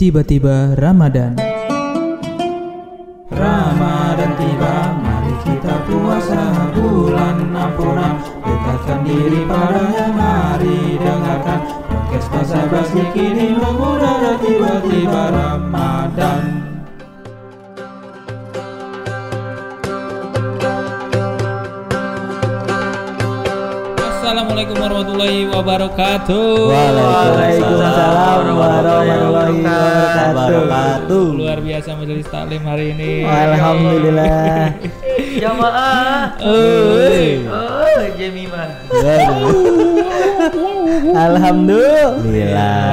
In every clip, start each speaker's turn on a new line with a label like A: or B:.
A: Tiba-tiba Ramadan.
B: Ramadan tiba, mari kita puasa bulan ampunan. Dekatkan diri padanya, mari dengarkan. Podcast Basa Basi kini mengudara tiba-tiba Ramadan
A: Assalamualaikum warahmatullahi wabarakatuh.
C: Waalaikumsalam warahmatullahi wabarakatuh.
A: Luar biasa majelis taklim hari ini.
C: Alhamdulillah.
D: Jamaah.
A: Oi.
D: Oh, Jemima.
C: Alhamdulillah.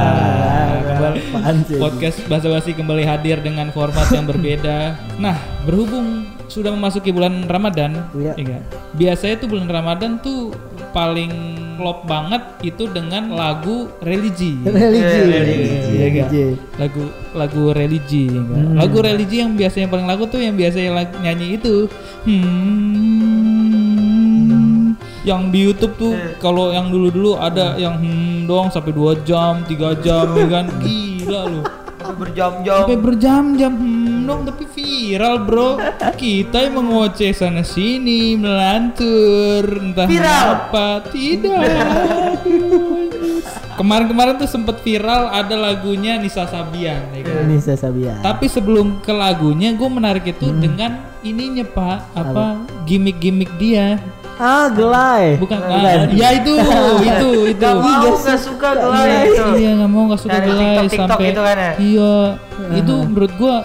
A: Podcast Basa Basi kembali hadir dengan format yang berbeda. Nah, berhubung sudah memasuki bulan Ramadan,
C: Iya.
A: iya. Biasanya tuh bulan Ramadan tuh paling klop banget itu dengan lagu religi.
C: Religi.
D: Religi.
A: Iya, iya.
C: Religi.
A: lagu lagu religi nggak?
C: Hmm.
A: lagu religi yang biasanya paling lagu tuh yang biasanya lag- nyanyi itu hmm yang di YouTube tuh kalau yang dulu-dulu ada yang hmm doang sampai 2 jam 3 jam ya kan gila lu
D: Sampai berjam-jam.
A: sampai berjam-jam hmm dong tapi viral bro kita yang mengoceh sana sini melantur entah
D: Viral?
A: apa tidak kemarin-kemarin tuh sempet viral ada lagunya Nisa Sabian ya kan?
C: Nisa Sabian.
A: Tapi sebelum ke lagunya, gue menarik itu
C: Hmm.
A: dengan ininya pak, apa gimmick-gimmick dia.
C: Ah, gelai.
A: Bukan,
C: Bukan.
A: ah, ya itu, itu, itu.
D: Gak mau, gak suka gelai
A: Iya,
D: itu.
A: iya nggak mau nggak suka gelai
D: TikTok- TikTok
A: sampai.
D: itu kan ya?
A: Iya, itu menurut gue,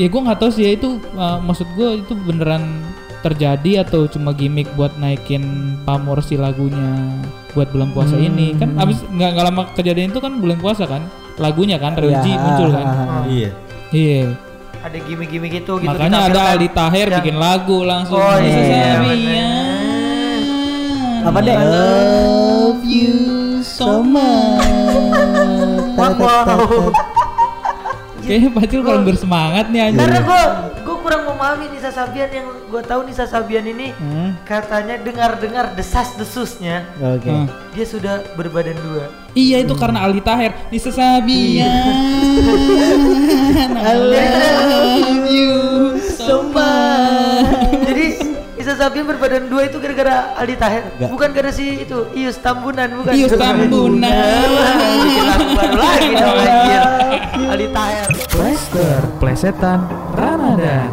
A: ya gue nggak tahu sih ya itu, uh, maksud gue itu beneran terjadi atau cuma gimmick buat naikin pamor si lagunya buat bulan puasa
C: Hmm.
A: ini kan abis nggak nggak lama kejadian itu kan bulan puasa kan lagunya kan religi
C: Ya.
A: muncul kan
B: Iya
A: iya
D: Ada gimmick-gimmick itu gitu.
A: Makanya ada. Aldi Taher
D: Yang-
A: bikin lagu langsung.
D: Oh, iya,
A: Sabian.
C: Apa deh?
A: I love you so much.
D: Wow.
A: Kayaknya Pacul kurang bersemangat nih anjir.
D: Karena gue gue kurang memahami Nisa Sabian yang gue tahu Nisa Sabian ini
A: Hmm.
D: katanya dengar-dengar desas-desusnya
C: Oke.
A: Hmm.
D: dia sudah berbadan dua.
A: Iya itu karena Aldi Taher. Nisa Sabian. I love
D: Nisa Sabian berbadan dua itu gara-gara Aldi Taher, bukan gara si itu Ius Tambunan bukan.
A: Ius Tambunan.
D: Bikin lagu baru lagi dong anjir. Aldi Taher.
A: Plaster, plesetan, Ramadan.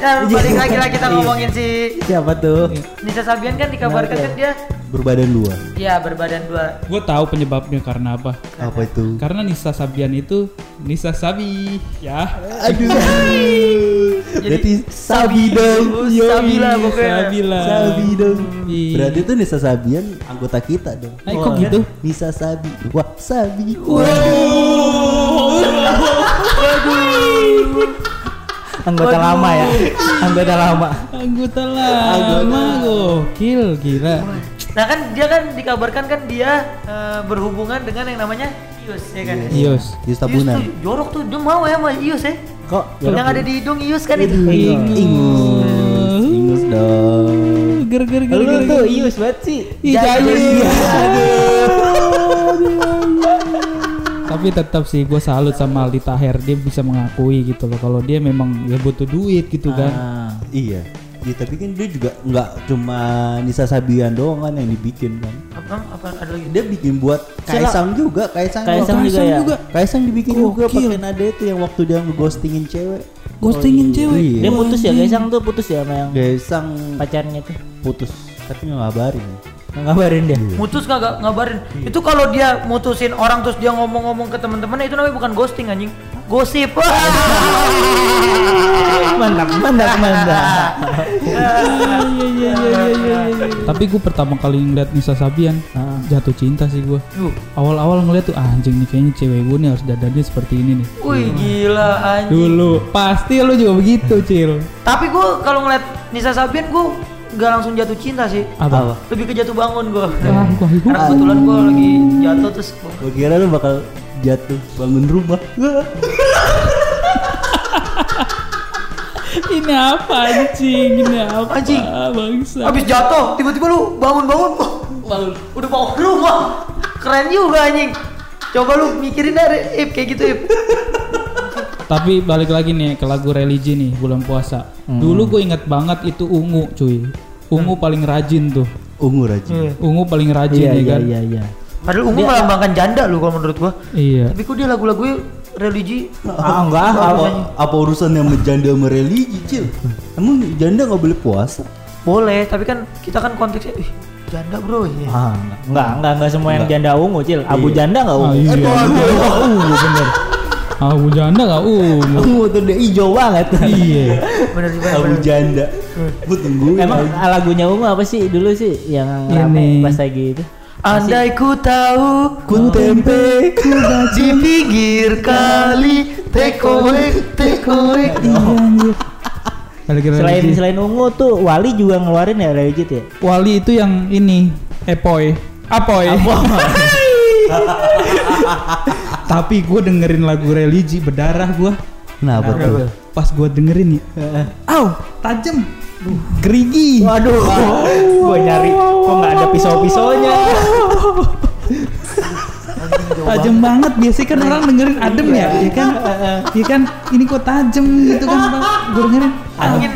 D: Ya balik lagi lah kita ngomongin si
C: Siapa tuh?
D: Nisa Sabian kan dikabarkan kan dia
B: Berbadan dua
D: ya berbadan dua.
A: Gue tahu penyebabnya karena apa.
B: Apa itu?
A: Karena Nisa Sabian itu Nisa Sabi, ya.
B: Aduh Berarti
D: Sabi dong. Sabila pokoknya.
A: Sabila.
B: Sabi dong
A: Iya.
B: Berarti itu Nisa Sabian anggota kita dong
A: Eh, kok gitu?
B: Nisa Sabi Wah Sabi
C: Anggota lama ya. Anggota lama.
A: Anggota lama gokil gila.
D: Nah kan dia kan dikabarkan kan dia eh, berhubungan dengan yang namanya Ius ya kan.
A: Ius.
D: Ius
B: Tabunan
D: tuh jorok tuh dia mau ya sama Ius ya.
C: Kok?
D: Yang ada di hidung Ius kan itu.
B: Ingus Ingus dong
A: Ger ger ger
C: Lu
A: ger.
C: tuh Ius banget sih.
A: Ih,
D: Jayus.
A: Jayus. Tapi tetap sih gue salut sama Aldi Taher dia bisa mengakui gitu loh kalau dia memang ya butuh duit gitu kan.
C: Ah.
B: Iya Ya, tapi kan dia juga nggak cuma Nisa Sabian doang kan yang dibikin kan
D: Apa apa ada lagi?
B: dia bikin buat Kaisang juga Kaisang
C: Kaisang juga ya?
B: Kaisang dibikin juga
A: Gokil.
B: pakai nada itu yang waktu dia ngeghostingin cewek
A: Ghostingin cewek.
B: Iya.
C: Dia putus ya, Kaisang tuh putus ya sama yang
B: Kaisang
C: pacarnya tuh.
B: putus tapi nggak ngabarin
C: Ngabarin dia.
D: Mutus nggak ngabarin. Itu kalau dia mutusin orang terus dia ngomong-ngomong ke teman-temannya itu namanya bukan ghosting anjing. Gosip.
C: mantap, mantap, mantap.
A: Tapi gue pertama kali ngeliat Nisa Sabian jatuh cinta sih gue.
D: Yuh.
A: Awal-awal ngeliat tuh "Ah, anjing nih kayaknya cewek gue nih harus dadanya seperti ini nih.
D: Wih gila anjing.
A: Dulu pasti lu juga begitu cil.
D: Tapi gue kalau ngeliat Nisa Sabian gue nggak langsung jatuh cinta sih.
A: Apa?
D: Lebih ke jatuh bangun gue.
A: Ah,
D: Karena kebetulan gue lagi jatuh terus gua-
B: gue kira lu bakal jatuh bangun rumah
A: ini apa anjing? Ini apa?
D: Anjing.
A: Bangsa.
D: Habis jatuh, tiba-tiba lu bangun-bangun, oh, bangun. Udah bangun rumah. keren juga anjing. Coba lu mikirin dari Ip kayak gitu Ip.
A: Tapi balik lagi nih ke lagu religi nih bulan puasa.
C: Hmm.
A: Dulu gue inget banget itu ungu cuy. Ungu paling rajin tuh.
B: Ungu rajin.
D: Iya.
A: Ungu paling rajin
C: Iya
A: ya
C: iya
A: kan.
C: iya iya.
D: Padahal ungu melambangkan janda lu kalau menurut gua.
A: Iya.
D: Tapi kok dia lagu-lagunya religi
C: Ah enggak,
B: Apa,
C: apa?
B: apa urusan yang janda sama religi, Cil? Emang janda nggak boleh puasa?
D: boleh, tapi kan kita kan konteksnya ih, janda bro ya.
C: Ah, enggak, enggak, enggak, enggak semua yang janda ungu, Cil. Abu
B: Iya.
C: janda enggak
A: Ah,
C: ungu.
A: iya. Ungu bener. Abu janda gak ungu.
C: Ungu tuh dia hijau banget.
A: iya.
D: Bener juga.
B: Abu janda. Gue tungguin.
C: Emang lagunya ungu apa sih dulu sih yang
A: Ini.
C: rame pas lagi itu?
D: Andai ku tahu ku tempe di pinggir kali away.
A: Balik ke
C: Selain selain ungu tuh Wali juga ngeluarin ya legit ya.
A: Wali itu yang ini Epoy. Apoy. Tapi gue dengerin lagu religi berdarah gue.
B: Kenapa tuh?
A: Pas gue dengerin nih, Au, tajem. Gerigi.
C: Waduh, gua nyari kok nggak ada pisau-pisaunya.
A: Tajem banget. Biasanya kan orang dengerin adem ya, ya kan? Ya kan, ini kok tajem gitu kan. Gue dengerin.
D: Angin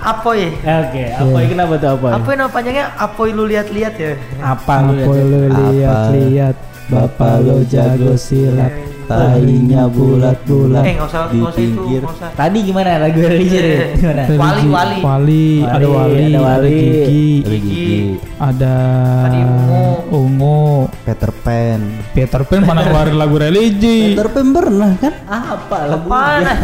D: apoy.
C: Oke, ini kenapa tuh apa?
D: Apa nama panjangnya? Apoy lu lihat-lihat ya.
C: Apa lu
A: lihat-lihat, bapak lo jago silat, tahinya bulat-bulat.
D: Eh usah
B: di pinggir.
D: usah.
C: Tadi gimana lagu religi deh? Gimana?
D: Wali,
A: Religi.
D: wali.
A: Wali, ada
C: Wali,
A: wali,
C: ada wali.
A: Gigi,
B: Religi.
A: ada
D: Tadi ungu.
A: ungu.
B: Peter Pan.
A: Peter Pan mana keluarin lagu religi?
B: Peter Pan pernah kan?
C: Apa lagu?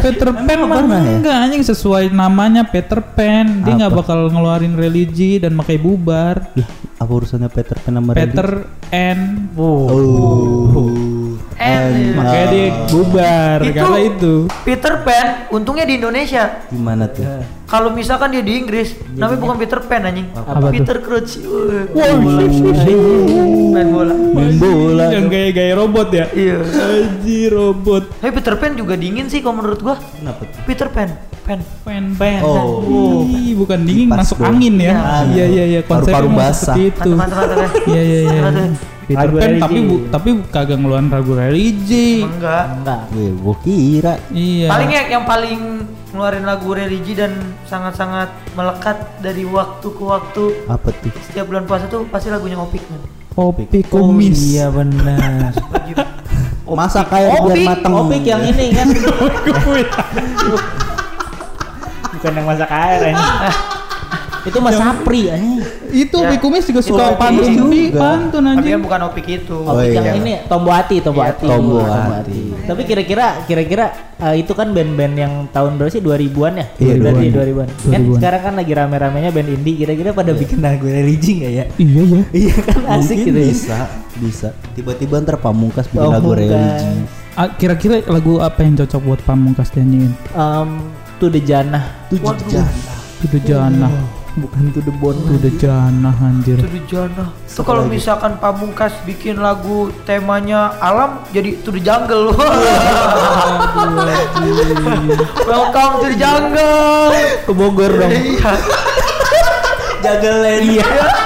A: Peter Pan
B: pernah ya?
A: enggak anjing sesuai namanya Peter Pan. Dia nggak bakal ngeluarin religi dan makai bubar.
B: Lah, apa urusannya Peter Pan sama
A: Peter N.
B: religi? Oh.
D: And-
A: Makanya dia bubar
D: Itu-
A: karena itu.
D: Peter Pan untungnya di Indonesia.
B: Gimana tuh?
D: Kalau misalkan dia di Inggris, namanya bukan Peter Pan anjing.
A: Apa?
D: Peter Crouch.
A: Wow,
D: Main bola.
B: Main bola.
A: yang gaya-gaya robot ya.
D: Iya.
A: Aji robot.
D: Tapi Peter Pan juga dingin sih kalau menurut gua.
B: Kenapa tuh?
D: Peter Pan, Pan.
A: Pan Pan.
B: Oh.
A: Ih, bukan dingin
B: Kipas
A: masuk
B: dong.
A: angin ya.
D: Iya.
A: Iya iya iya konsepnya
B: Paru-paru basah.
A: seperti itu.
D: Mantap mantap mantap. ya.
A: Iya iya iya. Peter Pan
C: religi.
A: tapi bu, tapi kagak ngeluarin lagu religi.
D: Emang Enggak.
C: Enggak.
B: Wih, gua kira.
A: Iya.
D: Paling ya yang paling ngeluarin lagu religi dan sangat-sangat melekat dari waktu ke waktu
B: Apa tuh?
D: setiap bulan puasa tuh pasti lagunya Opik man.
A: Kopi kumis.
C: iya benar.
B: Masak air biar
D: Opik,
B: mateng.
C: Opik yang ini kan. Bukan yang masak air ini. Itu Mas Sapri anjing.
A: Itu
D: Ya.
A: Kopi kumis juga
D: Itu
A: suka
D: Opik
A: pantun
B: juga.
A: pantun
D: Tapi
A: anjing.
D: kan bukan Opik itu.
B: Oh,
C: Opik
B: iya.
C: yang ini Tombo Hati, Tombo
D: Iya,
C: Hati.
B: Tombo Hati.
C: Tapi kira-kira kira-kira eh, itu kan band-band yang tahun berapa sih 2000-an ya?
B: Iya,
C: Berarti
A: 2000-an.
C: 2000-an. Kan
A: 2000-an.
C: sekarang kan lagi rame-ramenya band indie, kira-kira pada bikin lagu religi enggak ya?
A: Iya ya.
C: Iya kan asik
B: Mungkin
C: gitu ya.
B: bisa, bisa. Tiba-tiba ntar pamungkas bikin lagu religi.
A: Kira-kira lagu apa yang cocok buat pamungkas dinyanyiin?
C: Em, to the Jannah.
B: Tujuh jam.
A: Itu jana.
C: Bukan to the bone.
A: Itu udah jana anjir.
D: Itu di jana. Itu kalau misalkan Pamungkas bikin lagu temanya alam jadi to the jungle. Welcome to the jungle.
C: Ke Bogor dong.
D: Iya.
C: Jaga Iya.